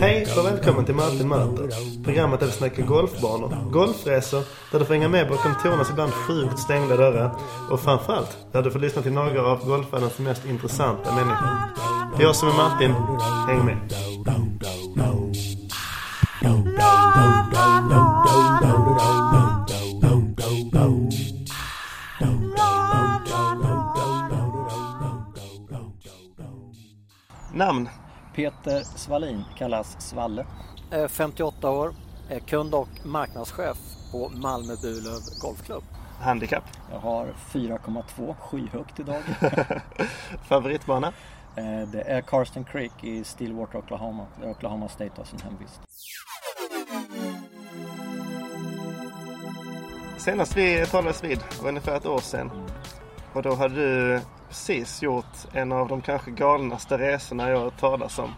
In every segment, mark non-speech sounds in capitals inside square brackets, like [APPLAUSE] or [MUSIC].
Hej och välkommen till Martin möter. Programmet där vi snackar golfbanor, golfresor, där du får hänga med bakom Tornas ibland sjukt stängda dörrar och framförallt där du får lyssna till några av golfvärldens mest intressanta människor. Det är jag som är Martin. Häng med. Namn? Peter Svalin kallas Svalle. Är 58 år, är kund och marknadschef på Malmö Burlöv Golfklubb. Handikapp? Jag har 4,2 skyhögt idag. [LAUGHS] Favoritbana? Eh, Det är Karsten Creek i Stillwater, Oklahoma. Där Oklahoma State har sin hemvist. Senast vi talades vid var ungefär ett år sedan. Och då hade du precis gjort en av de kanske galnaste resorna jag har hört talas om.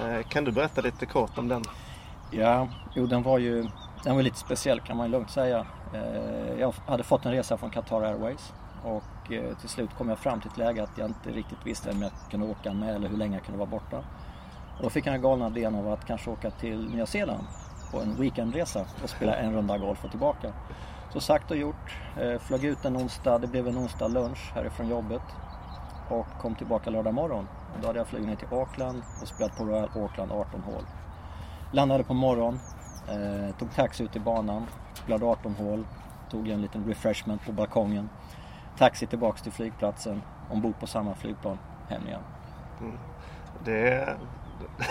Eh, Kan du berätta lite kort om den? Ja, jo den var ju den var lite speciell kan man lugnt säga. Eh, Jag hade fått en resa från Qatar Airways och eh, till slut kom jag fram till ett läge att jag inte riktigt visste om jag kunde åka med eller hur länge jag kunde vara borta. Och då fick jag den galna idén av att kanske åka till Nya Zeeland på en weekendresa och spela en runda golf och tillbaka. Så sagt och gjort. Eh, flög ut en onsdag, det blev en onsdag lunch härifrån jobbet och kom tillbaka lördag morgon. Och då hade jag flugit ner till Auckland och spelat på Royal Auckland 18 hål. Landade på morgon, eh, tog taxi ut till banan, spelade 18 hål, tog en liten refreshment på balkongen. Taxi tillbaks till flygplatsen, ombord på samma flygplan, hem igen. Mm. Det...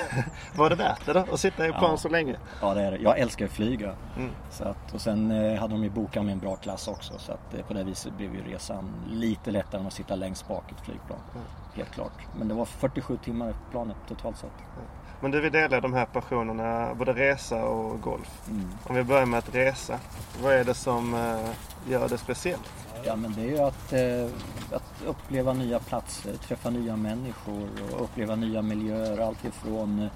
[LAUGHS] var det värt det då? Att sitta i plan Ja. så länge? Ja det är det. Jag älskar att flyga. Mm. Så att, och sen eh, hade de ju bokat med en bra klass också så att eh, på det viset blev ju resan lite lättare än att sitta längst bak i ett flygplan. Helt klart. Men det var 47 timmar på planet totalt sett. Men du, vi delar de här passionerna, både resa och golf. Mm. Om vi börjar med att resa. Vad är det som eh, gör det speciellt? Ja men det är ju att, eh, att uppleva nya platser, träffa nya människor och uppleva nya miljöer. Allt ifrån eh,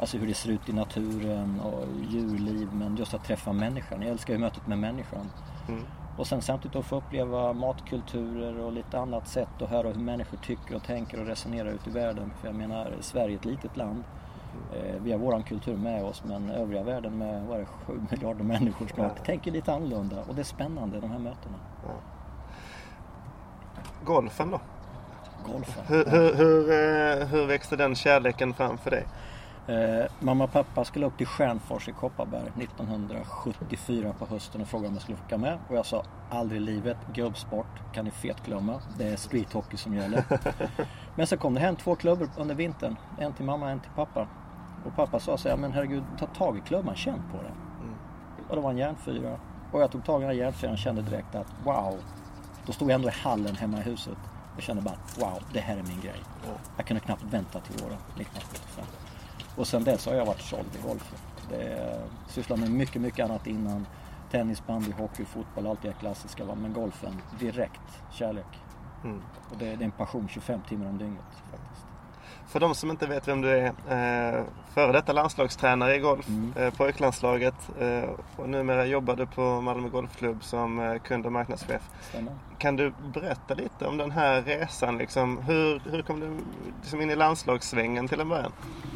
alltså hur det ser ut i naturen och djurliv men just att träffa människan. Jag älskar ju mötet med människan. Mm. Och sen samtidigt att få uppleva matkulturer och lite annat sätt och höra hur människor tycker och tänker och resonerar ute i världen. För jag menar, Sverige är ett litet land. Eh, Vi har våran kultur med oss men övriga världen med vad är det, 7 miljarder människor snart Ja. tänker lite annorlunda och det är spännande de här mötena. Golfen då? Golfen. Hur, hur, hur, eh, hur växte den kärleken fram för dig? Eh, mamma och pappa skulle upp till Stjärnfors i Kopparberg 1974 på hösten och frågade om jag skulle åka med. Och jag sa aldrig i livet, gubbsport kan ni fetglömma. Det är streethockey som gäller. [LAUGHS] Men så kom det hem två klubbor under vintern. En till mamma, en till pappa. Och pappa sa så här, men herregud ta tag i klubban, känn på den. Och det var en järnfyra. Och jag tog tag i den här järnfyran och kände direkt att wow. Då stod jag ändå i hallen hemma i huset. och kände bara wow, det här är min grej. Jag kunde knappt vänta till året 1975. Och sen dess har jag varit såld i golfen. Det är, sysslat med mycket, mycket annat innan. Tennis, bandy, hockey, fotboll, allt det klassiska. Men golfen, direkt kärlek. Mm. Och det, det är en passion 25 timmar om dygnet faktiskt. För de som inte vet vem du är, eh, före detta landslagstränare i golf, Mm. eh, pojklandslaget eh, och numera jobbar du på Malmö Golfklubb som eh, kund och marknadschef. Stämmer? Kan du berätta lite om den här resan? Liksom, hur, hur kom du liksom in i landslagssvängen till en början?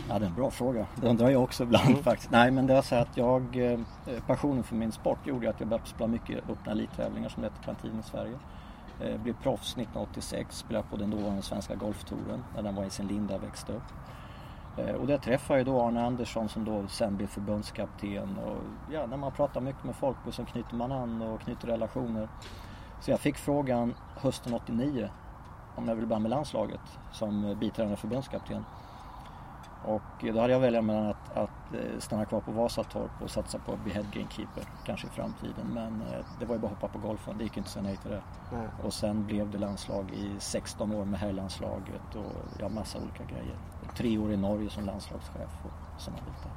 Ja, det är en bra fråga. Det undrar jag också ibland faktiskt. Nej, men det var så att jag, passionen för min sport gjorde att jag började spela mycket öppna elittävlingar som det hette på den tiden i Sverige. Eh, blev proffs 1986, spelade på den dåvarande svenska golftouren när den var i sin linda växte upp. Eh, och där träffade jag då Arne Andersson som då sen blev förbundskapten. Och ja, när man pratar mycket med folk och så knyter man an och knyter relationer. Så jag fick frågan hösten 89 om jag ville börja med landslaget som biträdande förbundskapten. Och då hade jag välja mellan att, att eh, stanna kvar på Vasatorp och satsa på att bli head gamekeeper kanske i framtiden. Men eh, det var ju bara att hoppa på golfen, det gick inte att säga nej till det. Nej. Och sen blev det landslag i 16 år med herrlandslaget och ja, massa olika grejer. Och tre år i Norge som landslagschef och sådana bitar.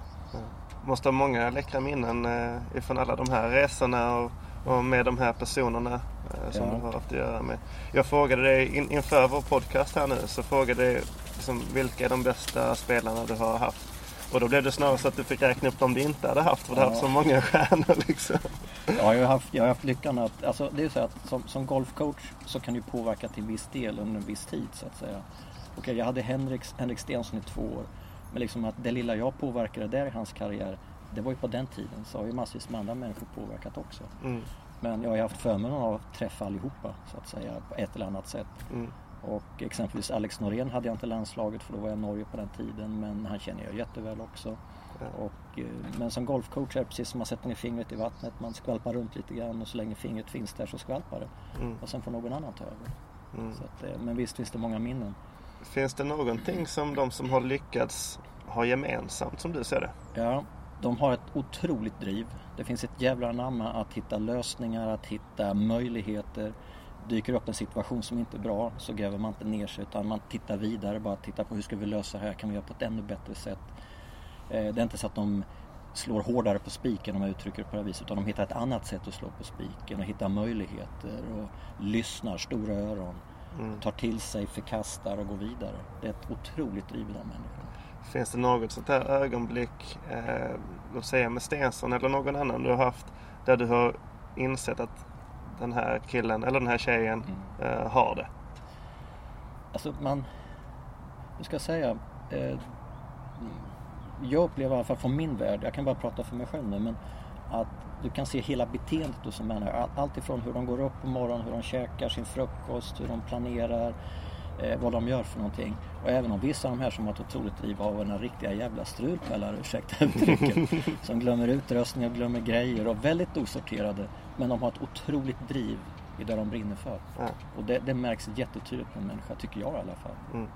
Måste ha många läckra minnen eh, ifrån alla de här resorna och, och med de här personerna som Ja. du har haft att göra med. Jag frågade dig in, inför vår podcast här nu så frågade jag liksom, vilka är de bästa spelarna du har haft? Och då blev det snarare så att du fick räkna upp dem du inte hade haft för du Ja. hade haft så många [LAUGHS] stjärnor liksom. Ja, jag har haft, jag har haft lyckan att, alltså det är så att som, som golfcoach så kan du påverka till viss del under en viss tid så att säga. Okej, jag hade Henrik, Henrik Stensson i två år. Men liksom att det lilla jag påverkade där i hans karriär, det var ju på den tiden. Så har ju massvis med andra människor påverkat också. Mm. Men jag har ju haft förmånen av att träffa allihopa så att säga på ett eller annat sätt. Mm. Och exempelvis Alex Norén hade jag inte landslaget för då var jag i Norge på den tiden. Men han känner jag jätteväl också. Ja. Och, eh, men som golfcoach är det precis som man sätter ner fingret i vattnet. Man skvalpar runt lite grann och så länge fingret finns där så skvalpar det. Mm. Och sen får någon annan ta över. Mm. Så att, eh, men visst finns det många minnen. Finns det någonting som de som har lyckats har gemensamt som du ser det? Ja, de har ett otroligt driv. Det finns ett jävla namn att hitta lösningar, att hitta möjligheter. Dyker upp en situation som inte är bra så gräver man inte ner sig utan man tittar vidare. Bara tittar på hur ska vi lösa det här? Kan vi göra på ett ännu bättre sätt? Eh, Det är inte så att de slår hårdare på spiken om jag uttrycker det på det här viset utan de hittar ett annat sätt att slå på spiken och hittar möjligheter och lyssnar, stora öron, Mm. tar till sig, förkastar och går vidare. Det är ett otroligt driv i de människorna. Finns det något sånt här ögonblick, eh, låt säga med Stensson eller någon annan du har haft, där du har insett att den här killen eller den här tjejen Mm. eh, har det? Alltså man, hur ska jag säga? Eh, jag upplever i alla fall från min värld, jag kan bara prata för mig själv nu, men att du kan se hela beteendet hos en människa. All- Allt ifrån hur de går upp på morgonen, hur de käkar sin frukost, hur de planerar, eh, vad de gör för någonting. Och även om vissa av de här som har ett otroligt driv har några riktiga jävla strulpellar, ursäkta uttrycket, [LAUGHS] som glömmer utrustning och glömmer grejer och väldigt osorterade. Men de har ett otroligt driv i det de brinner för. Ja. Och det, det märks jättetydligt på en människa, tycker jag i alla fall. Mm.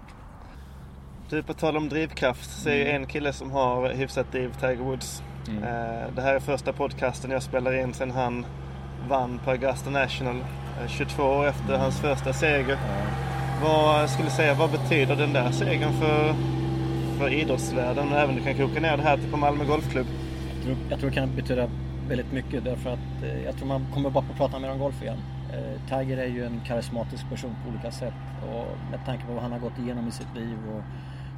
Du, på tal om drivkraft så är ju en kille som har hyfsat driv Tiger Woods. Mm. Eh, det här är första podcasten jag spelar in sen han vann på Augusta National eh, 22 år efter hans första seger. Vad skulle du säga, vad betyder den där segern för, för idrottsvärlden? Och även du kan koka ner det här till på Malmö Golfklubb. Jag tror, jag tror det kan betyda väldigt mycket därför att eh, jag tror man kommer bara få prata mer om golf igen. Eh, Tiger är ju en karismatisk person på olika sätt och med tanke på vad han har gått igenom i sitt liv och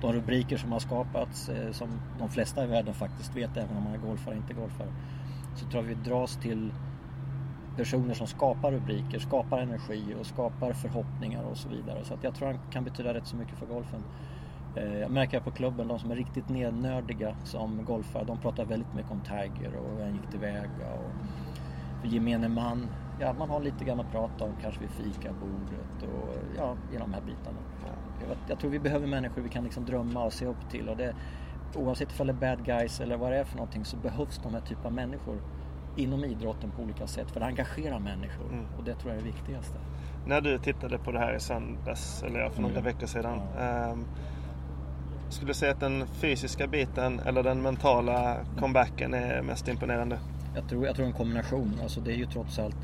de rubriker som har skapats eh, som de flesta i världen faktiskt vet även om man är golfare eller inte golfare. Så tror jag vi dras till personer som skapar rubriker, skapar energi och skapar förhoppningar och så vidare. Så att jag tror han kan betyda rätt så mycket för golfen. Eh, jag märker på klubben, de som är riktigt nednördiga som golfare, de pratar väldigt mycket om Tiger och hur han gick tillväga. Och för gemene man, ja man har lite grann att prata om kanske vid fikabordet och ja, i de här bitarna. Jag, jag tror vi behöver människor vi kan liksom drömma och se upp till och det, oavsett om det är bad guys eller vad det är för någonting så behövs de här typen av människor inom idrotten på olika sätt för det engagerar människor Mm. och det tror jag är det viktigaste. När du tittade på det här i söndags, eller för några Mm. veckor sedan. Ja. ehm, skulle du säga att den fysiska biten eller den mentala comebacken är mest imponerande? Jag tror, jag tror en kombination. Alltså det är ju trots allt...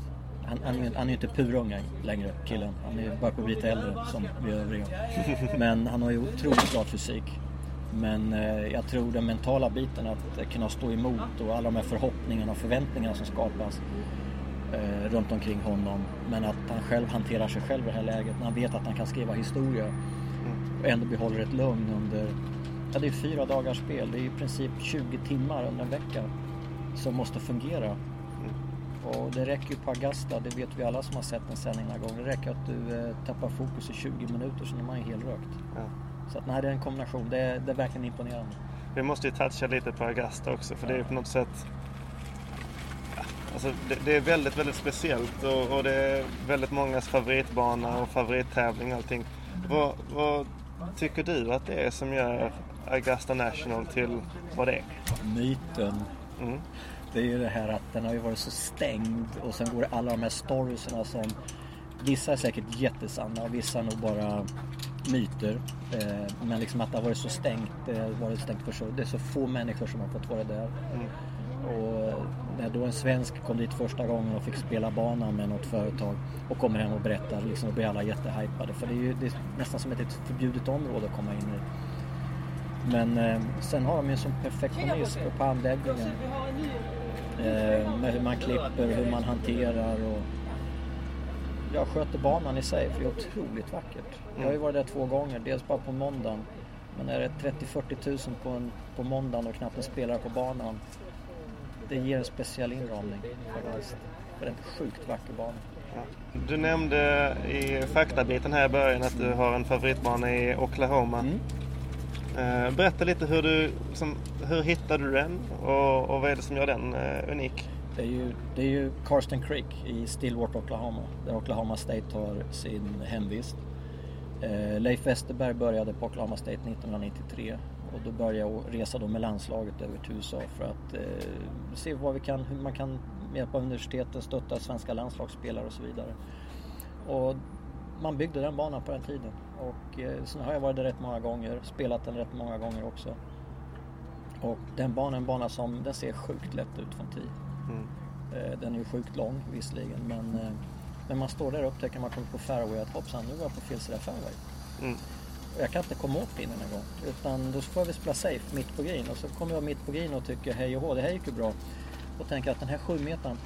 Han, han, han är ju inte purunga längre, killen. Han är bara på lite äldre som vi övriga. [LAUGHS] Men han har ju otroligt bra fysik. Men eh, jag tror den mentala biten att kunna stå emot och alla de här förhoppningarna och förväntningarna som skapas eh, runt omkring honom. Men att han själv hanterar sig själv i det här läget. När han vet att han kan skriva historia och ändå behåller ett lugn under... Ja, det är fyra dagars spel. Det är i princip 20 timmar under en vecka som måste fungera. Och det räcker ju på Augusta, det vet vi alla som har sett en sändning några gånger. Det räcker att du eh, tappar fokus i 20 minuter så är man ju helrökt. Ja. Så att nej, det är en kombination. Det är, det är verkligen imponerande. Vi måste ju toucha lite på Augusta också för det är på något sätt ja, Alltså det, det är väldigt, väldigt speciellt och, och det är väldigt mångas favoritbana och favorittävling och allting. Vad, vad tycker du att det är som gör Augusta National till vad det är? Myten, Mm. det är ju det här att den har ju varit så stängd och sen går det alla de här storiesarna som Vissa är säkert jättesanna och vissa är nog bara myter. Eh, men liksom att det har varit så stängt, har varit stängt för så, det är så få människor som har fått vara där. Mm. Och när då en svensk kom dit första gången och fick spela banan med något företag och kommer hem och berättar liksom, då blir alla jättehypade. För det är ju det är nästan som ett, förbjudet område att komma in i. Men eh, sen har de ju som perfektionism på anläggningen. Eh, med hur man klipper, hur man hanterar och jag sköter banan i sig för det är otroligt vackert. Jag har ju varit där två gånger, dels bara på måndagen Men är det 30-40 000 på, en, på måndagen och knappt en spelare på banan. Det ger en speciell inramning faktiskt. För det är en sjukt vacker bana. Du nämnde i faktabiten här i början att du har en favoritbana i Oklahoma. Mm. Eh, Berätta lite hur du, liksom, hur hittade du den och, och vad är det som gör den eh, unik? Det är, ju, det är ju Carsten Creek i Stillwater, Oklahoma. Där Oklahoma State har sin hemvist. Eh, Leif Westerberg började på Oklahoma State 1993 och då började jag resa då med landslaget över till USA för att eh, se vad vi kan, hur man kan med hjälp av universiteten stötta svenska landslagsspelare och så vidare. Och man byggde den banan på den tiden och eh, sen har jag varit där rätt många gånger, spelat den rätt många gånger också. Och den banan är en bana som, den ser sjukt lätt ut från tid. Mm. Eh, Den är ju sjukt lång visserligen men eh, när man står där och upptäcker man kommer på fairway att hoppsan nu var jag på fel sida fairway. Mm. Jag kan inte komma åt pinnen en gång utan då får vi spela safe mitt på green och så kommer jag mitt på green och tycker hej och hå, det här gick ju bra. Och tänker att den här 7 metern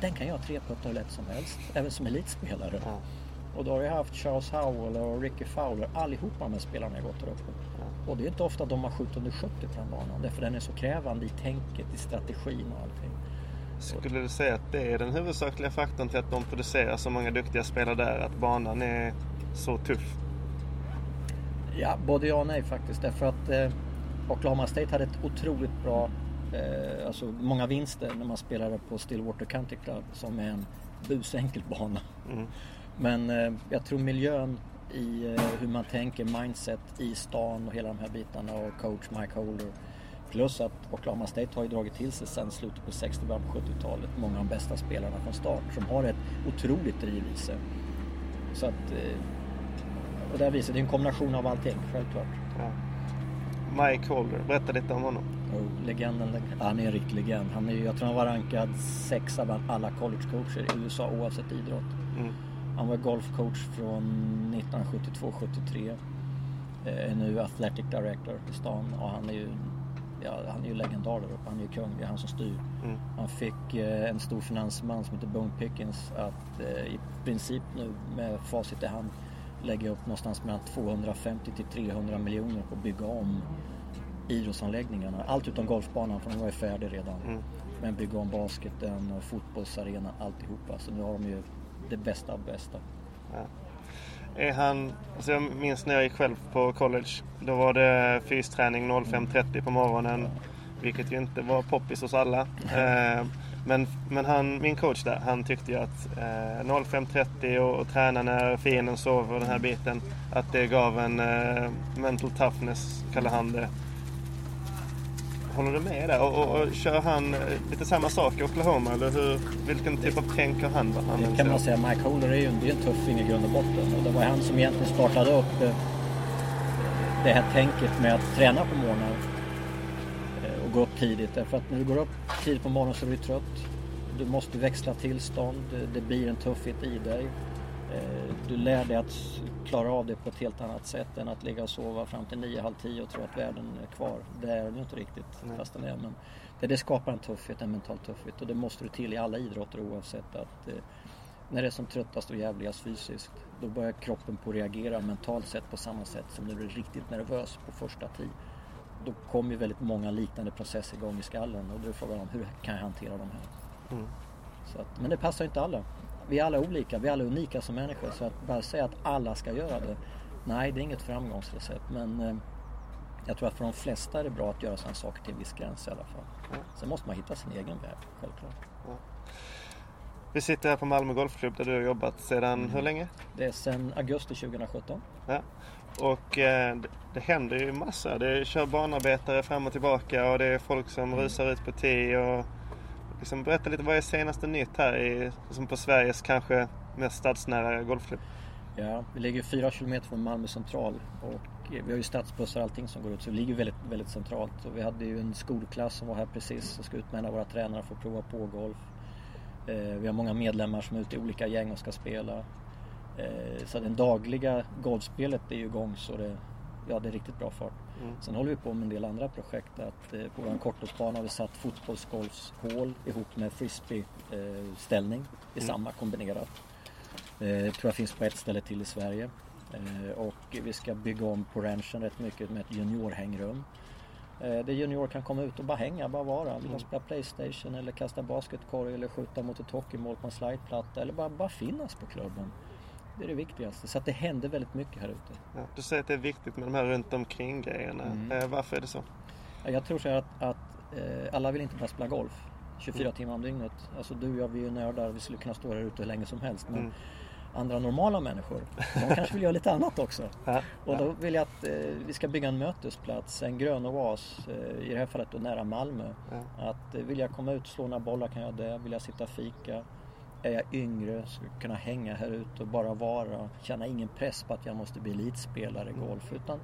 den kan jag treputta hur lätt som helst, även som elitspelare. Ja. Och då har jag haft Charles Howell och Ricky Fowler, allihopa de här spelarna jag gått där uppe. Och det är inte ofta de har skjutit under 70 på den banan, därför den är så krävande i tänket, i strategin och allting. Skulle du säga att det är den huvudsakliga faktorn till att de producerar så många duktiga spelare där? Att banan är så tuff? Ja, både ja och nej faktiskt. Därför att eh, Oklahoma State hade ett otroligt bra, eh, alltså många vinster när man spelade på Stillwater Country Club som är en busenkel bana. Mm. Men eh, jag tror miljön i eh, hur man tänker, mindset i stan och hela de här bitarna och coach Mike Holder. Plus att Oklahoma State har ju dragit till sig sen slutet på 60 början på 70-talet många av de bästa spelarna från start som har ett otroligt driv i sig. Så att, eh, och det här visar, det är en kombination av allting, självklart. Ja. Mike Holder, berätta lite om honom. Och legenden, han är en riktig legend. Han är, jag tror han var rankad sexa bland alla collegecoacher i USA oavsett idrott. Mm. Han var golfcoach från 1972-73. Eh, Är nu athletic director i stan och han är ju, ja, han är ju legendar där uppe. Han är ju kung, det är han som styr. Mm. Han fick eh, en stor finansman som heter Bone Pickens att eh, i princip nu med facit i hand lägga upp någonstans mellan 250 till 300 miljoner på att bygga om idrottsanläggningarna. Allt utom golfbanan för den var ju färdig redan. Mm. Men bygga om basketen och fotbollsarenan, alltihopa. Så nu har de ju det bästa av bästa. Ja. Är han, alltså jag minns när jag gick själv på college. Då var det fysträning 05.30 på morgonen. Vilket ju inte var poppis hos alla. Eh, men men han, min coach där, han tyckte ju att eh, 05.30 och, och träna när fienden sover och den här biten. Att det gav en eh, mental toughness, kallar han det. Håller du med där? Och, och, och kör han eh, lite samma sak i Oklahoma? Eller hur, vilken typ av tänk har han? Han Det kan man säga, Mike Holder är ju en, det är en tuffing i grund och botten. Och det var han som egentligen startade upp eh, det här tänket med att träna på morgonen eh, och gå upp tidigt. Därför att när du går upp tidigt på morgonen så blir du trött. Du måste växla tillstånd, det blir en tuffhet i dig. Eh, Du lär dig att klara av det på ett helt annat sätt än att ligga och sova fram till nio, halv tio och tro att världen är kvar. Det är den ju inte riktigt, Nej. fast den är. Men det, det skapar en tuffhet, en mental tuffhet och det måste du till i alla idrotter oavsett att eh, när det är som tröttast och jävligast fysiskt då börjar kroppen på att reagera mentalt sett på samma sätt som när du är riktigt nervös på första tid. Då kommer ju väldigt många liknande processer igång i skallen och då är frågan om hur kan jag hantera de här? Mm. Så att, men det passar ju inte alla. Vi är alla olika, vi är alla unika som människor så att bara säga att alla ska göra det Nej, det är inget framgångsrecept men eh, jag tror att för de flesta är det bra att göra sådana saker till en viss gräns i alla fall. Ja. Sen måste man hitta sin egen väg, självklart. Vi sitter här på Malmö Golfklubb där du har jobbat sedan Mm. hur länge? Det är sedan augusti 2017. Ja. Och eh, det, det händer ju massor. Det kör banarbetare fram och tillbaka och det är folk som rusar ut på tee och liksom berätta lite vad är senaste nytt här i, som på Sveriges kanske mest stadsnära golfklubb? Ja, vi ligger fyra kilometer från Malmö central och vi har ju stadsbussar och allting som går ut så vi ligger väldigt, väldigt centralt. Och vi hade ju en skolklass som var här precis och ska ut med en av våra tränare för att prova på golf. Eh, vi har många medlemmar som är ute i olika gäng och ska spela. Eh, så det dagliga golfspelet är ju igång så det, ja, det är riktigt bra fart. Mm. Sen håller vi på med en del andra projekt. Att, eh, på vår kortloppsbana har vi satt fotbollsgolfshål ihop med frisbee-ställning i Mm. samma kombinerat. Eh, tror jag finns på ett ställe till i Sverige. Eh, och vi ska bygga om på ranchen rätt mycket med ett juniorhängrum. Eh, där junior kan komma ut och bara hänga, bara vara. Vill de Mm. spela Playstation eller kasta basketkorg eller skjuta mot ett hockeymål på en slideplatta eller bara, bara finnas på klubben. Det är det viktigaste. Så att det händer väldigt mycket här ute. Ja, du säger att det är viktigt med de här runt omkring grejerna. Mm. Eh, varför är det så? Ja, Jag tror så här att, att eh, alla vill inte bara spela golf 24 Mm. timmar om dygnet. Alltså du och jag, vi är ju nördar. Vi skulle kunna stå här ute hur länge som helst. Men Mm. andra normala människor, de [LAUGHS] kanske vill göra lite annat också. Ja, Och då vill jag att eh, vi ska bygga en mötesplats, en grön oas, eh, i det här fallet då nära Malmö. Ja. Att eh, vill jag komma ut och slå några bollar kan jag det. Vill jag sitta och fika? Är jag yngre jag kunna hänga här ute och bara vara. Känna ingen press på att jag måste bli elitspelare i golf. Utan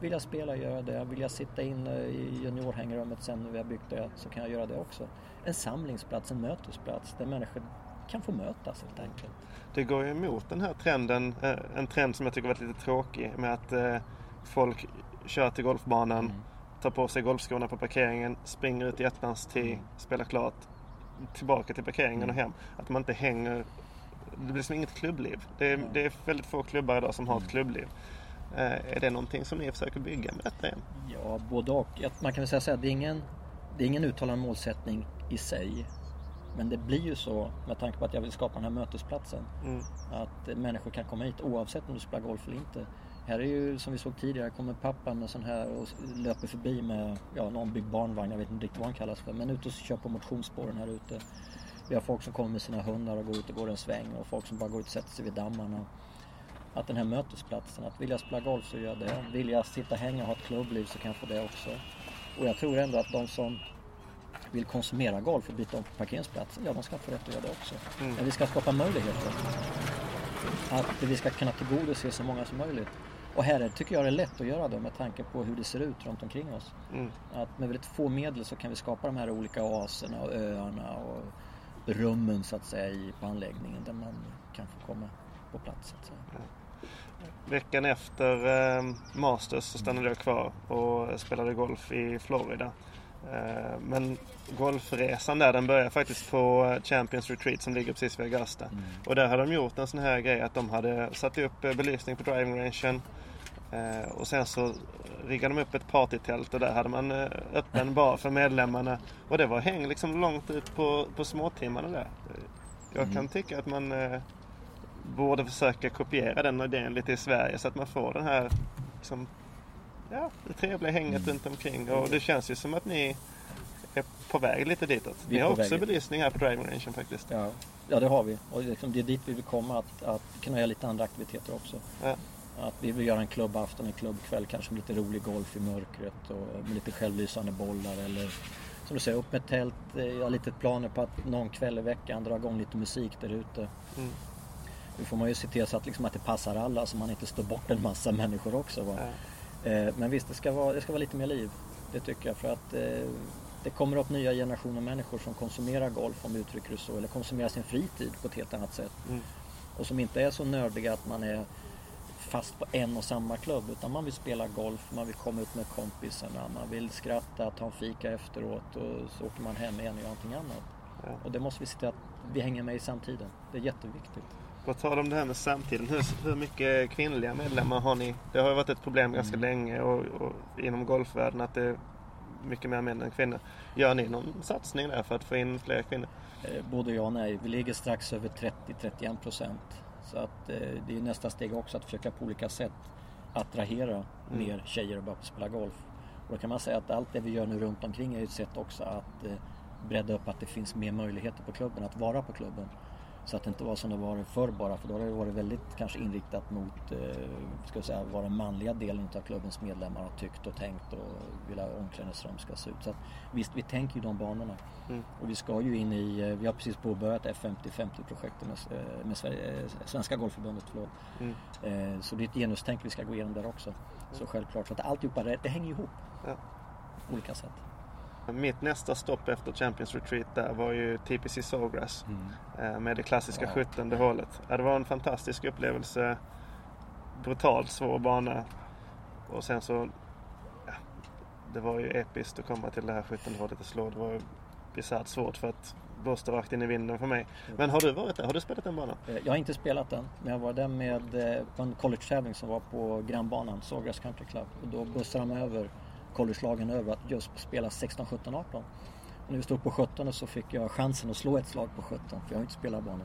vill jag spela, gör jag det. Vill jag sitta inne i juniorhängrummet sen när vi har byggt det så kan jag göra det också. En samlingsplats, en mötesplats där människor kan få mötas helt enkelt. Det går ju emot den här trenden, eh, en trend som jag tycker varit lite tråkig med att eh, folk kör till golfbanan, Mm. tar på sig golfskorna på parkeringen, springer ut i ettans tee, Mm. spelar klart, tillbaka till parkeringen och hem. Att man inte hänger, det blir som inget klubbliv. Det är, det är väldigt få klubbar idag som har ett klubbliv. Eh, är det någonting som ni försöker bygga med detta? Ja, både och. Man kan väl säga så här, det är ingen, det är ingen uttalad målsättning i sig. Men det blir ju så med tanke på att jag vill skapa den här mötesplatsen. Mm. Att människor kan komma hit oavsett om du spelar golf eller inte. Här är ju som vi såg tidigare, kommer pappa med sån här och löper förbi med ja, någon byggd barnvagn, jag vet inte riktigt vad han kallas för. Men ute och kör på motionsspåren här ute. Vi har folk som kommer med sina hundar och går ut och går en sväng och folk som bara går ut och sätter sig vid dammarna. Att den här mötesplatsen, att vill jag spela golf så gör jag det. Vill jag sitta och hänga och ha ett klubbliv så kan jag få det också. Och jag tror ändå att de som vill konsumera golf och byta om på parkeringsplatsen, ja de ska få rätt att göra det också. Mm. Men vi ska skapa möjligheter. Att vi ska kunna tillgodose så många som möjligt. Och här är, tycker jag det är lätt att göra det med tanke på hur det ser ut runt omkring oss. Mm. Att med väldigt få medel så kan vi skapa de här olika oaserna och öarna och rummen så att säga på anläggningen där man kan få komma på plats. Så att säga. Veckan efter eh, Masters så stannade jag kvar och spelade golf i Florida. Eh, men golfresan där den började faktiskt på Champions Retreat som ligger precis vid Augusta. Och där hade de gjort en sån här grej att de hade satt upp eh, belysning på driving rangen eh, och sen så riggade de upp ett partytält och där hade man eh, öppen [LAUGHS] bar för medlemmarna. Och det var häng liksom långt ut på, på småtimmarna där. Jag kan Mm. tycka att man eh, borde försöka kopiera den idén lite i Sverige så att man får den här liksom, ja, det trevliga hänget Mm. runt omkring. Och det känns ju som att ni är på väg lite ditåt. Vi Ni har också väg. belysning här på driving rangen faktiskt. Ja, ja det har vi. Och liksom det är dit vi vill komma, att, att kunna göra lite andra aktiviteter också. Ja. Att vi vill göra en klubbafton, en klubbkväll, kanske med lite rolig golf i mörkret och med lite självlysande bollar eller som du säger, upp med tält. Eh, Jag har lite planer på att någon kväll i veckan dra igång lite musik där ute. Mm. Nu får man ju se till så att, liksom att det passar alla så man inte står bort en massa människor också. Va? Ja. Eh, Men visst, det ska, vara, det ska vara lite mer liv. Det tycker jag. För att eh, det kommer upp nya generationer människor som konsumerar golf, om vi uttrycker det så. Eller konsumerar sin fritid på ett helt annat sätt. Mm. Och som inte är så nördiga att man är fast på en och samma klubb. Utan man vill spela golf, man vill komma ut med kompisarna, man vill skratta, ta en fika efteråt och så åker man hem igen och gör någonting annat. Ja. Och det måste vi se till att vi hänger med i samtiden. Det är jätteviktigt. På tal om det här med samtiden. Hur, hur mycket kvinnliga medlemmar har ni? Det har ju varit ett problem ganska Mm. länge och, och inom golfvärlden att det är mycket mer män än kvinnor. Gör ni någon satsning där för att få in fler kvinnor? Eh, Både ja och nej. Vi ligger strax över 30-31 procent. Så att eh, det är nästa steg också att försöka på olika sätt attrahera Mm. mer tjejer att börja spela golf. Och då kan man säga att allt det vi gör nu runt omkring är ett sätt också att eh, bredda upp att det finns mer möjligheter på klubben, att vara på klubben. Så att det inte var som det var förr bara, för då har det varit väldigt kanske inriktat mot, eh, ska säga, vad den manliga delen av klubbens medlemmar har tyckt och tänkt och vill ha omklädningsrum ska se ut. Så att, visst, vi tänker ju de banorna. Mm. Och vi ska ju in i, eh, vi har precis påbörjat F50-50-projektet med, eh, med Sverige, eh, Svenska Golfförbundet. Förlåt. Mm. Eh, Så det är ett genustänk vi ska gå igenom där också. Så självklart, så att alltihopa det, det hänger ihop Ja. på olika sätt. Mitt nästa stopp efter Champions Retreat där var ju TPC Sawgrass. eh, Med det klassiska Ja. 17 hålet. Ja, det var en fantastisk upplevelse. Brutalt svår bana. Och sen så... Ja, det var ju episkt att komma till det här 17 hålet och slå. Det var bisarrt svårt för att blåste rakt in i vinden för mig. Men har du varit där? Har du spelat den banan? Eh, Jag har inte spelat den, men jag var där med eh, på en college-tävling som var på grannbanan, Sawgrass Country Club. Och då bussade de över college-lagen över att just spela 16, 17, 18. Och när vi stod på 17 så fick jag chansen att slå ett slag på 17, för jag har inte spelat banan.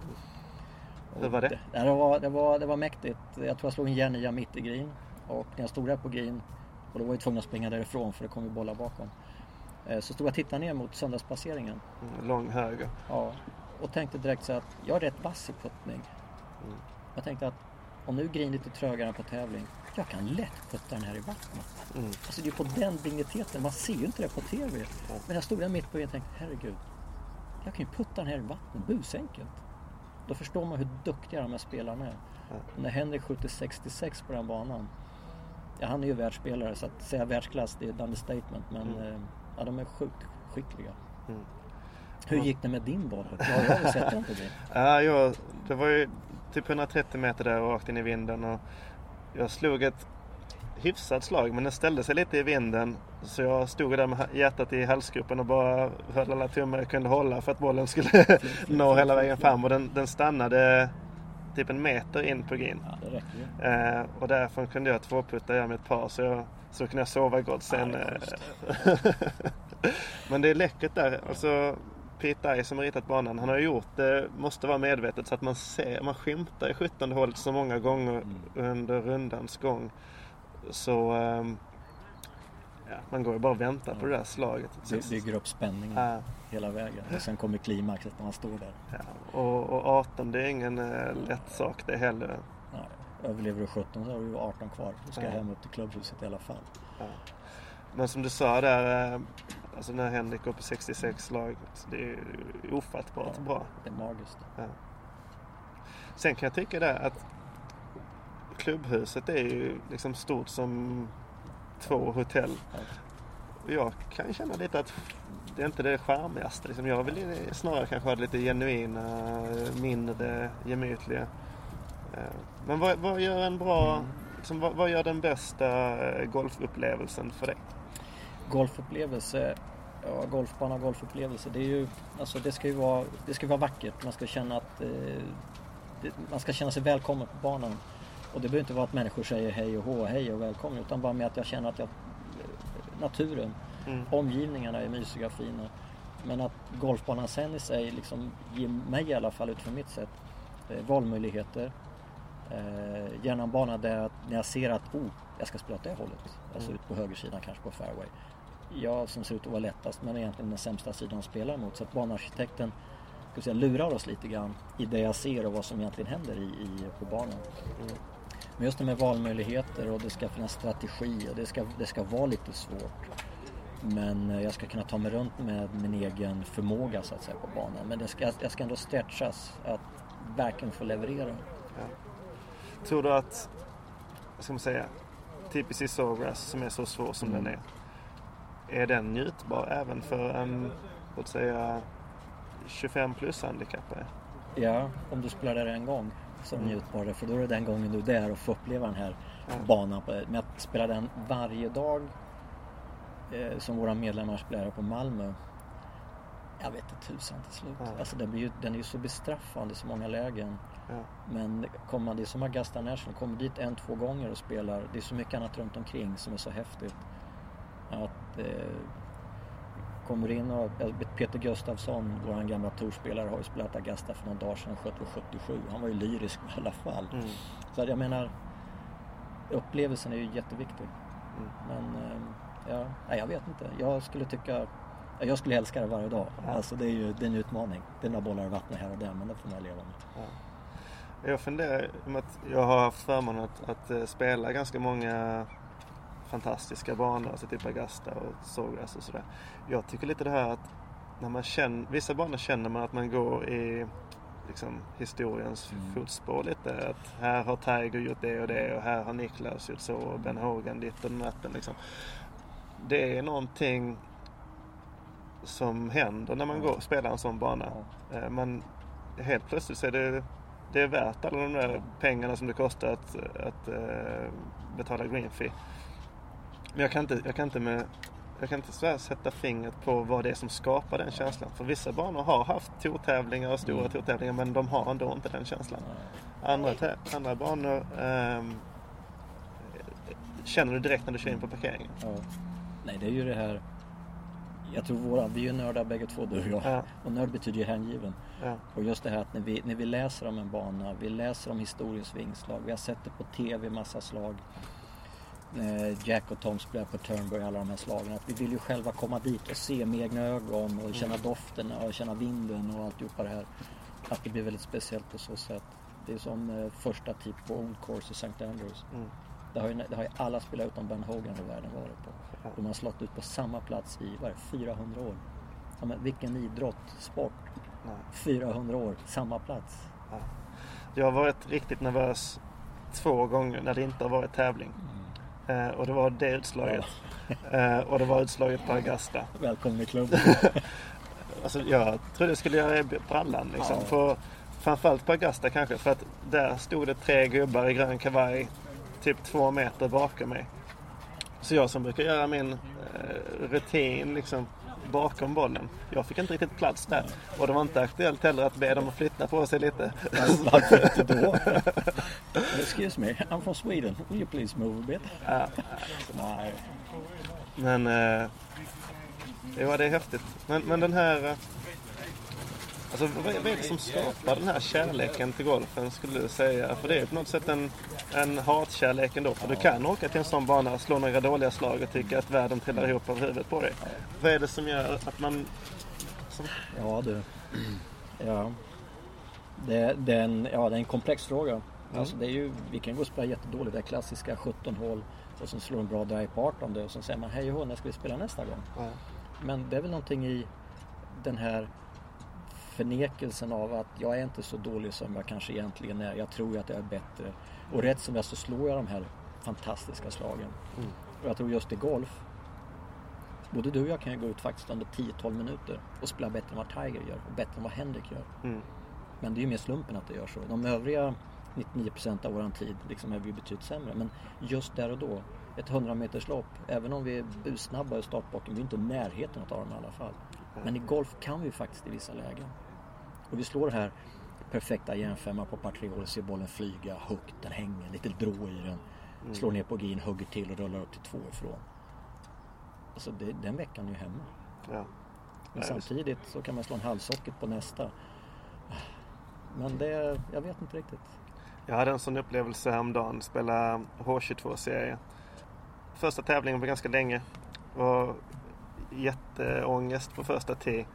Hur var det? Det, det, var, det, var, det var mäktigt. Jag tror jag slog en järnia mitt i green. Och när jag stod där på green, och då var jag tvungen att springa därifrån för det kom ju bollar bakom. Eh, Så stod jag och tittade ner mot söndagsplaceringen. Mm, Lång höger. Ja, och tänkte direkt så att jag är rätt vass i puttning. Mm. Jag tänkte att om nu green lite trögare än på tävling, jag kan lätt putta den här i vattnet. Mm. Alltså det är på den digniteten, man ser ju inte det på TV. Men jag stod där mitt på och tänkte, herregud, jag kan ju putta den här i vattnet, busenkelt. Då förstår man hur duktiga de här spelarna är. Och när Henrik skjuter 66 på den banan, ja, han är ju världsspelare så att säga världsklass det är ett understatement men Mm. eh, ja, de är sjukt skickliga. Mm. Hur gick det med din boll? Ja, jag har sett den på green. [LAUGHS] Ja, jag, det var ju typ 130 meter där och rakt in i vinden. Och jag slog ett hyfsat slag men den ställde sig lite i vinden. Så jag stod där med hjärtat i halsgropen och bara höll alla tummar jag kunde hålla för att bollen skulle [LAUGHS] nå hela vägen fram. Och den, den stannade typ en meter in på green. Ja. Eh, och därifrån kunde jag tvåputta göra med ett par så, jag, så kunde jag sova gott sen. Ja, det eh. [LAUGHS] Men det är läckert där. Alltså, Pete Dye som har ritat banan, han har gjort det, måste vara medvetet så att man ser, man skymtar i 17 hålet så många gånger under rundans gång. Så ehm, ja, man går ju bara och väntar på det där slaget. By- Bygger upp spänningen Ja, hela vägen. Och sen kommer klimaxet när man står där. ja. Och, och 18 det är ingen eh, lätt sak det heller. Nej, överlever du 17 så har du ju 18 kvar. Du ska Ja. hem upp till klubbhuset i alla fall. Ja. Men som du sa där, eh, alltså när Henrik går på 66 slag, så det är ofattbart Ja. bra. Det är magiskt. Sen kan jag tycka där att klubbhuset är ju liksom stort som två hotell. Ja. Jag kan känna lite att det är inte det charmigaste. Liksom jag vill snarare kanske ha det lite genuina, mindre gemytliga. Eh, Men vad, vad gör en bra, liksom, vad, vad gör den bästa eh, golfupplevelsen för dig? Golfupplevelse, ja golfbana, golfupplevelse. Det är ju, alltså det ska ju vara, det ska vara vackert. Man ska känna att, eh, det, man ska känna sig välkommen på banan. Och det behöver inte vara att människor säger hej och hå, hej och välkommen. Utan bara med att jag känner att jag, naturen, Mm. omgivningarna är mysiga och fina. Men att golfbanan sen i sig liksom ger mig i alla fall utifrån mitt sätt eh, valmöjligheter. Eh, gärna en bana där jag, när jag ser att oh, jag ska spela åt det hållet. Alltså Mm. ut på högersidan kanske på fairway. Jag som ser ut att vara lättast men egentligen den sämsta sidan att spela mot. Så att banarkitekten ska säga, lurar oss lite grann i det jag ser och vad som egentligen händer i, i, på banan. Mm. Men just det med valmöjligheter och det ska finnas strategi och det ska, det ska vara lite svårt. Men eh, jag ska kunna ta mig runt med min egen förmåga så att säga på banan. Men det ska, jag ska ändå stretchas att verkligen få leverera. Tror du att, vad ska man säga, TPC Sawgrass som är så svår som Mm. den är. Är den njutbar även för en, låt säga, 25 plus handikappare? Ja, om du spelar där en gång det Mm. njutbar. För då är det den gången du är där och får uppleva den här Ja. banan. Men att spela den varje dag eh, som våra medlemmar spelar på Malmö. Jag vet inte tusan till slut. Ja. Alltså den, blir ju, den är ju så bestraffande i så många lägen. Ja. Men kommer man, det är som Augusta National, kommer dit en, två gånger och spelar. Det är så mycket annat runt omkring som är så häftigt. Att kommer in och vet Peter Gustafsson, vår gamla tourspelare, har ju spelat Augusta för några dagar sedan, sköt väl 77. Han var ju lyrisk i alla fall. Mm. Så jag menar, upplevelsen är ju jätteviktig. Mm. Men eh, ja, nej, jag vet inte. Jag skulle tycka, jag skulle älska det varje dag. Ja. Alltså det är ju det är en utmaning. Det är några bollar i vattnet här och där, men det får man leva med. Ja. Jag funderar, om att jag har haft förmånen att, att eh, spela ganska många fantastiska banor, alltså typ Augusta och Sawgrass och sådär. Jag tycker lite det här att när man känner, vissa banor känner man att man går i liksom, historiens Mm. fotspår lite. Att här har Tiger gjort det och det och här har Niklas gjort så och Ben Hogan ditt och natten liksom. Det är någonting som händer när man går spelar en sån bana. Eh, Man, helt plötsligt så är det, det är värt alla de där pengarna som det kostar att, att eh, betala green fee. Men jag kan inte, jag kan inte med jag kan inte så sätta fingret på vad det är som skapar den känslan. För vissa banor har haft tortävlingar och stora Mm. tortävlingar men de har ändå inte den känslan. Andra, andra banor ehm, känner du direkt när du kör in på parkeringen. Ja. Nej, det är ju det här. Jag tror våra, vi är ju nördar bägge två du och jag. Ja, Och nörd betyder ju hängiven. ja, Och just det här att när vi, när vi läser om en bana, vi läser om historiens vingslag, vi har sett det på TV, massa slag. Eh, Jack och Tom spelar på Turnberg, alla de här slagen. Att vi vill ju själva komma dit och se med egna ögon och känna dofterna och känna vinden och alltihopa det här. Att det blir väldigt speciellt på så sätt. Det är som eh, första typ på Old Course i St. Andrews. mm, Det har, ju, det har ju alla spelat utom Ben Hogan i världen varit på. De har slått ut på samma plats i vad det, 400 år. Ja, men vilken idrott, sport. nej. 400 år, samma plats. Jag har varit riktigt nervös två gånger när det inte har varit tävling. Eh, och det var det utslaget. Eh, och det var utslaget på Augusta. Välkommen i klubben. [LAUGHS] Alltså, jag trodde jag skulle göra brallan liksom. Ja. På, framförallt på Augusta kanske. För att där stod det tre gubbar i grön kavaj typ två meter bakom mig. Så jag som brukar göra min eh, rutin liksom bakom bollen. Jag fick inte riktigt plats där. Och det var inte aktuellt heller att be dem att flytta på sig lite. Varför inte då? [LAUGHS] Excuse me, I'm from Sweden. Will you please move a bit? Ja, Nej. Men eh, ja, det är häftigt. Men, men den här... eh, Alltså vad är, det som skapar den här kärleken till golfen skulle du säga? För det är på något sätt en, en hatkärlek ändå. För du kan åka till en sån bana slå några dåliga slag och tycka att världen trillar ihop över huvudet på dig. Vad är det som gör att man... Som, Ja du. Ja. Det, det, är en, ja, det är en komplex fråga. Alltså det är ju, vi kan gå och spela jättedåligt. Det är klassiska 17 hål och sen slår en bra drive på 18 det och sen säger man hej och hå, när ska vi spela nästa gång? ja, Men det är väl någonting i den här förnekelsen av att jag är inte så dålig som jag kanske egentligen är. Jag tror ju att jag är bättre. Och rätt som jag så slår jag de här fantastiska slagen. Mm. Och jag tror just i golf, både du och jag kan ju gå ut faktiskt under 10-12 minuter och spela bättre än vad Tiger gör och bättre än vad Henrik gör. mm, Men det är ju mer slumpen att det gör så. De övriga 99% av våran tid liksom är vi betydligt sämre. Men just där och då, ett 100 meters lopp, även om vi är busnabba i startbocken, vi är inte i närheten att ta dem i alla fall. Men i golf kan vi faktiskt i vissa lägen. Och vi slår här perfekta järnfemma på par tre hål, ser bollen flyga högt, den hänger, lite drå i den. Slår ner på green, hugger till och rullar upp till två ifrån. Alltså det, den veckan är ju hemma. ja. Men samtidigt så kan man slå en halvsocket på nästa. Men det, jag vet inte riktigt. Jag hade en sån upplevelse häromdagen. Spela H22-serie. Första tävlingen på ganska länge. Var jätteångest på första tee.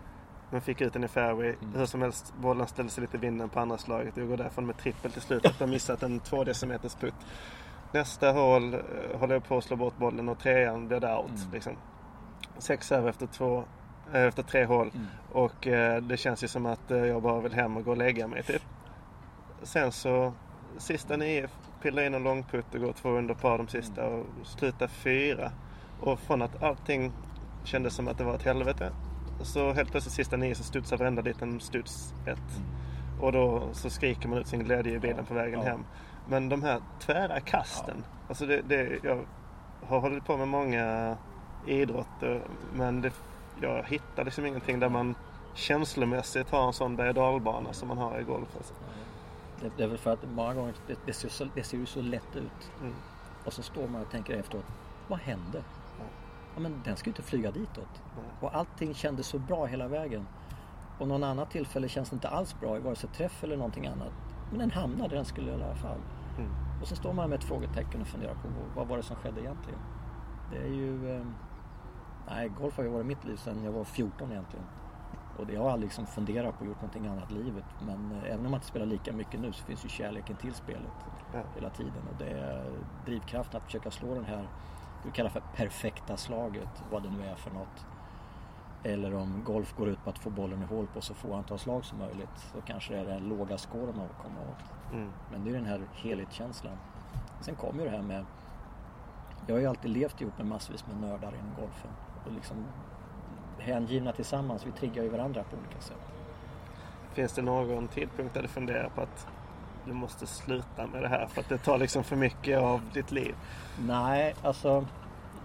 Men fick ut den i fairway. Mm. Hur som helst, bollen ställde sig lite i vinden på andra slaget. Jag går därifrån med trippel till slut efter att ha missat en två decimeters putt. Nästa hål eh, håller jag på att slå bort bollen och trean blev det out. Mm. Liksom. Sex över efter, två, eh, efter tre hål. Mm. Och eh, det känns ju som att eh, jag bara vill hem och gå och lägga mig typ. Sen så sista nio pillar in en långputt och går två under par de sista och slutar fyra. Och från att allting kändes som att det var ett helvete. Så helt plötsligt sista nio så studsar varenda liten studs ett. Och då så skriker man ut sin glädje i bilen på vägen Ja. hem. Men de här tvära kasten. Alltså det, det, jag har hållit på med många idrotter men det, jag hittar liksom ingenting där man känslomässigt har en sån berg och dalbana som man har i golf. Alltså. Det, det är väl för att många gånger, det, det, ser, så, det ser ju så lätt ut. Mm. Och så står man och tänker efteråt, vad hände? Ja. Ja men den ska ju inte flyga ditåt. Nej. Och allting kändes så bra hela vägen. Och någon annat tillfälle känns det inte alls bra i vare sig träff eller någonting annat. Men den hamnade där den skulle i alla fall. Mm. Och så står man med ett frågetecken och funderar på vad, vad var det som skedde egentligen? Det är ju... Eh, nej, golf har ju varit mitt liv sedan jag var 14 egentligen. Och det jag har liksom funderat på att gjort någonting annat i livet. Men eh, även om man inte spelar lika mycket nu så finns ju kärleken till spelet Ja. hela tiden. Och det är drivkraften att försöka slå den här, du kallar för perfekta slaget, vad det nu är för något. Eller om golf går ut på att få bollen i hål på så få antal slag som möjligt. Så kanske det är den låga scoren man vill komma åt. Mm. Men det är den här helhetskänslan. Sen kommer ju det här med... Jag har ju alltid levt ihop med massvis med nördar inom golfen. Och liksom hängivna tillsammans. Vi triggar ju varandra på olika sätt. Finns det någon tidpunkt där du funderar på att du måste sluta med det här för att det tar liksom för mycket av ditt liv? Nej, alltså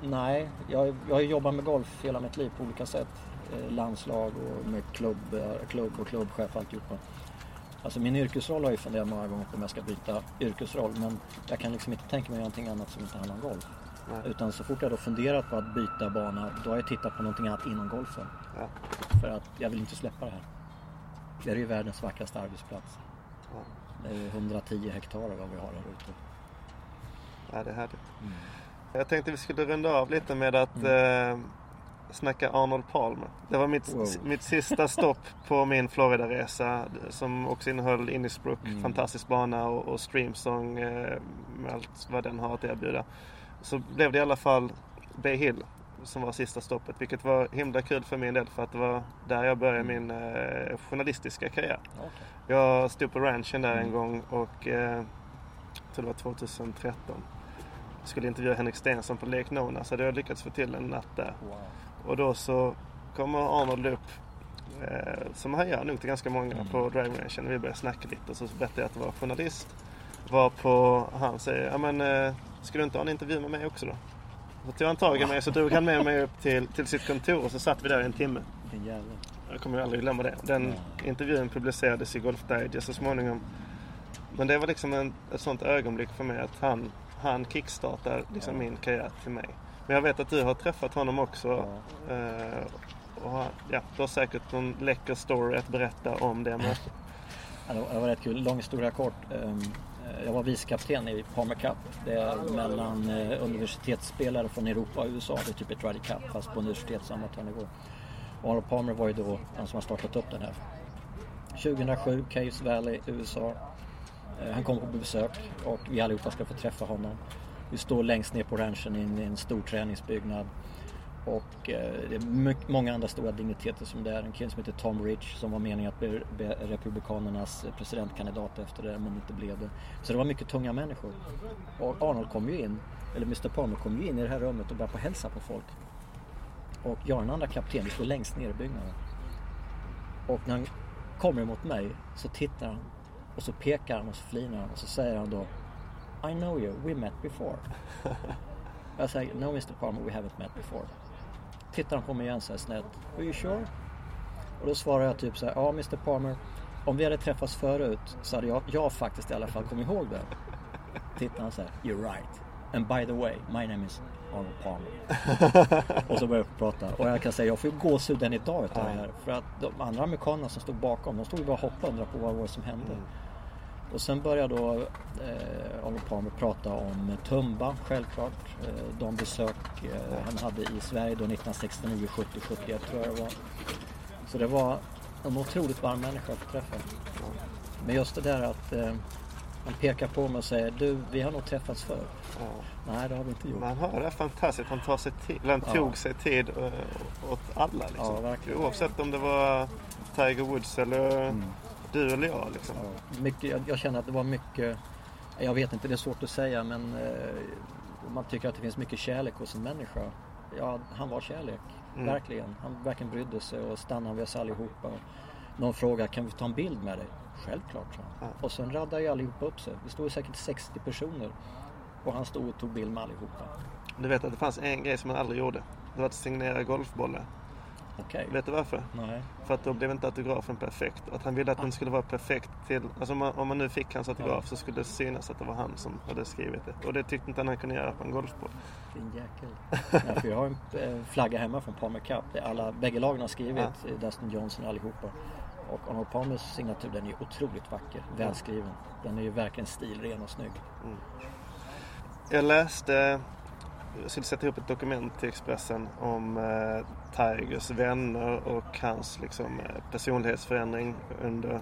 nej, jag, jag har jobbat med golf hela mitt liv på olika sätt. Eh, landslag och med klubb, klubb och klubbchef och alltihopa. Alltså min yrkesroll har jag funderat många gånger på om jag ska byta yrkesroll men jag kan liksom inte tänka mig någonting annat som inte handlar om golf. Nej. Utan så fort jag då funderat på att byta bana då har jag tittat på någonting annat inom golfen. Ja. För att jag vill inte släppa det här. Det är ju världens vackraste arbetsplats. Ja. Det är ju 110 hektar vad vi har här ute. ja, det är härligt. Mm. Jag tänkte vi skulle runda av lite med att eh, snacka Arnold Palmer. Det var mitt, Wow. mitt sista stopp på min Florida-resa som också innehöll Innisbrook, Mm. fantastisk bana och, och Streamsong eh, med allt vad den har att erbjuda. Så blev det i alla fall Bay Hill som var sista stoppet vilket var himla kul för min del för att det var där jag började min eh, journalistiska karriär. Okej. Jag stod på ranchen där en Mm. gång och eh, jag tror det var 2013. Jag skulle intervjua Henrik Stenson på Lake Nona så hade jag lyckats få till en natt där. Wow. Och då så kommer Arnold upp eh, som han gör nog till ganska många Mm. på driving ranchen. Vi började snacka lite och så berättade jag att jag var journalist. Var på han säger, ja men eh, ska du inte ha en intervju med mig också då? Så tog han tag i mig så drog han med mig upp till, till sitt kontor och så satt vi där i en timme. Jag kommer aldrig glömma det. Den intervjun publicerades i Golf Digest så småningom. Men det var liksom en, ett sånt ögonblick för mig att han, han kickstartar liksom min karriär till mig. Men jag vet att du har träffat honom också. Ja. Eh, och han, ja, du har säkert någon läcker story att berätta om det mötet. Ja, det var- det var rätt kul. Lång historia kort. Jag var vicekapten i Palmer Cup. Det är mellan eh, universitetsspelare från Europa och USA. Det är typ ett Ryder Cup fast på universitetsamatörnivå. Och Arnold Palmer var ju då den som har startat upp den här. 2007, Caves Valley, USA. Eh, han kom på besök och vi allihopa ska få träffa honom. Vi står längst ner på ranchen i en, i en stor träningsbyggnad. Och eh, det är många andra stora digniteter som det är. En kille som heter Tom Rich som var meningen att bli bli Republikanernas presidentkandidat efter det men inte blev det. Så det var mycket tunga människor. Och Arnold kom ju in, eller Mr Palmer kom ju in i det här rummet och började på hälsa på folk. Och jag och den andra kapten, vi står längst ner i byggnaden. Och när han kommer emot mig så tittar han och så pekar han och så flinar han och så säger han då I know you, we met before. [LAUGHS] jag säger No Mr Palmer, we haven't met before. Tittar han på mig igen så här snällt. Are you sure? Och då svarar jag typ så här, ja Mr Palmer, om vi hade träffats förut så hade jag, jag faktiskt i alla fall kommit ihåg det. Tittar han så här, you're right. And by the way, my name is Arnold Palmer. [LAUGHS] och så börjar jag prata. Och jag kan säga, jag får ju gåshud än idag utav det här. För att de andra amerikanerna som stod bakom, de stod ju bara och hoppade och undrade på vad det var som hände. Och sen började då eh, Arnold Palmer prata om Tumba, självklart. Eh, de besök eh, han hade i Sverige då 1969, 70, 71 tror jag det var. Så det var en otroligt varm människa att träffa. Men just det där att eh, han pekar på mig och säger du, vi har nog träffats förr. Ja. Nej, det har vi inte gjort. Man hör det är fantastiskt. Han, tar sig tid, eller han Ja. tog sig tid eh, åt alla. Liksom. Ja. Oavsett om det var Tiger Woods eller Mm. Du eller jag. Liksom. Ja, mycket, jag, jag känner att det var mycket, jag vet inte, det är svårt att säga men eh, man tycker att det finns mycket kärlek hos en människa. Ja, han var kärlek, Mm. verkligen. Han verkligen brydde sig och stannade vid oss allihopa. Någon fråga, kan vi ta en bild med dig? Självklart, sa han. Ja. Och sen radade ju allihopa upp sig. Det stod säkert 60 personer. Och han stod och tog bild med allihopa. Du vet att det fanns en grej som han aldrig gjorde. Det var att signera golfbollar. Okej. Vet du varför? Nej. För att då blev inte autografen perfekt. Att han ville att den skulle vara perfekt till... Alltså om man, om man nu fick hans autograf Ja. så skulle det synas att det var han som hade skrivit det. Och det tyckte inte han han kunde göra på en golfboll. Din jäkel. ja, för jag har en eh, flagga hemma från Palmer Cup. Alla, bägge lagen har skrivit, eh, Dustin Johnson allihopa. Och Arnold Palmers signatur den är ju otroligt vacker, välskriven. Den är ju verkligen stilren och snygg. Jag läste... Jag skulle sätta ihop ett dokument till Expressen om eh, Tigers vänner och hans liksom, eh, personlighetsförändring under,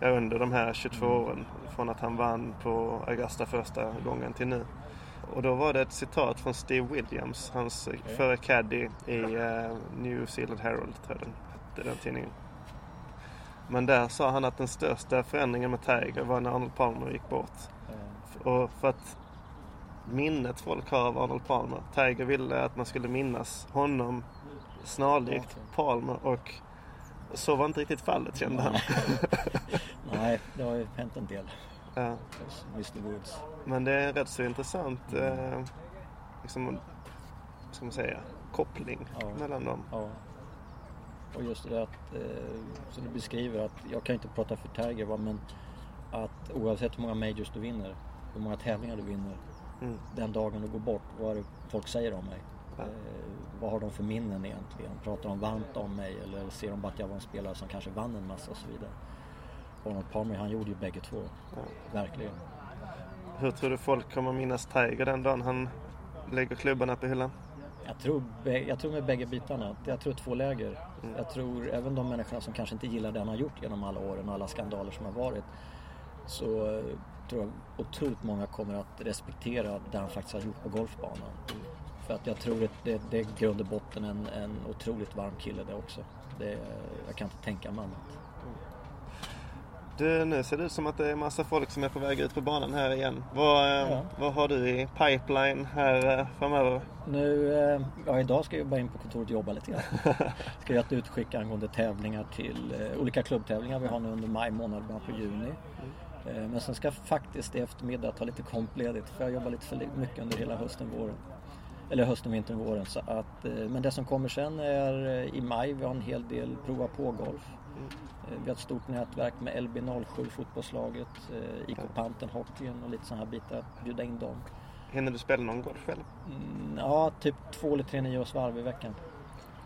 ja, under de här 22 Mm. åren. Från att han vann på Augusta första gången till nu. Och då var det ett citat från Steve Williams, hans okay. före caddy i eh, New Zealand Herald, tror jag den hette, den tidningen. Men där sa han att den största förändringen med Tiger var när Arnold Palmer gick bort. Eh, Och för att minnet folk har av Arnold Palmer. Tiger ville att man skulle minnas honom snarlikt Okej. Palmer och så var inte riktigt fallet kände han. [LAUGHS] Nej, det har ju hänt en del Ja. Mr Woods. Men det är rätt så intressant. Eh, liksom, ska man säga, koppling Ja. mellan dem. Ja. Och just det att, eh, som du beskriver, att jag kan inte prata för Tiger va, men att oavsett hur många majors du vinner, hur många tävlingar du vinner, Mm. den dagen du går bort, vad är det folk säger om mig? Eh, vad har de för minnen egentligen? Pratar de varmt om mig eller ser de bara att jag var en spelare som kanske vann en massa och så vidare? Arnold Palmer, han gjorde ju bägge två. Ja. Verkligen. Hur tror du folk kommer minnas Tiger den dagen han lägger klubbarna på hyllan? Jag tror, jag tror med bägge bitarna. Jag tror två läger. Mm. Jag tror även de människorna som kanske inte gillar det han har gjort genom alla åren och alla skandaler som har varit. Så eh, tror jag otroligt många kommer att respektera det han faktiskt har gjort på golfbanan. För att jag tror att det, det är grund och botten en, en otroligt varm kille det också. Det, jag kan inte tänka mig annat. Du, nu ser det ut som att det är massa folk som är på väg ut på banan här igen. Vad, eh, Ja. vad har du i pipeline här eh, framöver? Nu, eh, ja idag ska jag bara in på kontoret och jobba lite grann. [LAUGHS] Ska göra ett utskick angående tävlingar till olika klubbtävlingar vi har nu under maj månad, början på juni. Eh, men sen ska jag faktiskt i eftermiddag ta lite kompledigt för jag jobbar lite för mycket under hela hösten, våren. Eller hösten, vintern, våren. Så att, eh, men det som kommer sen är eh, i maj, vi har en hel del prova på-golf. Eh, Vi har ett stort nätverk med LB07 fotbollslaget, IK Panten hockeyn och lite sådana här bitar. Bjuda in dem. Hinner du spela någon golf själv? Mm, ja, typ två eller tre nioårsvarv i veckan.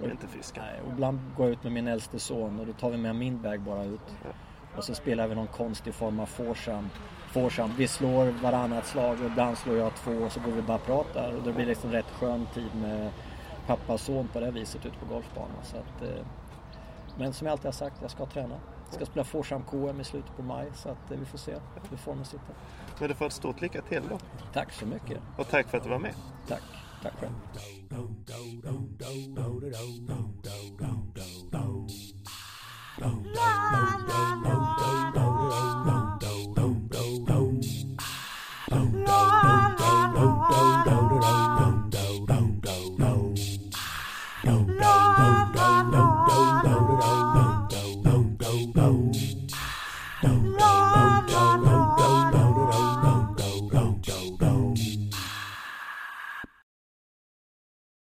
Och inte fiska? Nej, och ibland går jag ut med min äldste son och då tar vi med min bag bara ut. Ja. Och så spelar vi någon konstig form av foursome. foursome. Vi slår varannat slag och ibland slår jag två och så går vi bara och pratar. Och det blir liksom rätt skön tid med pappa och son på det viset ute på golfbanan. Så att, eh, men som jag alltid har sagt, jag ska träna. Jag ska spela foursome KM i slutet på maj så att eh, vi får se hur formen sitter. Men du får ett stort lycka till då. Tack så mycket. Och tack för att du var med. Tack. Tack själv.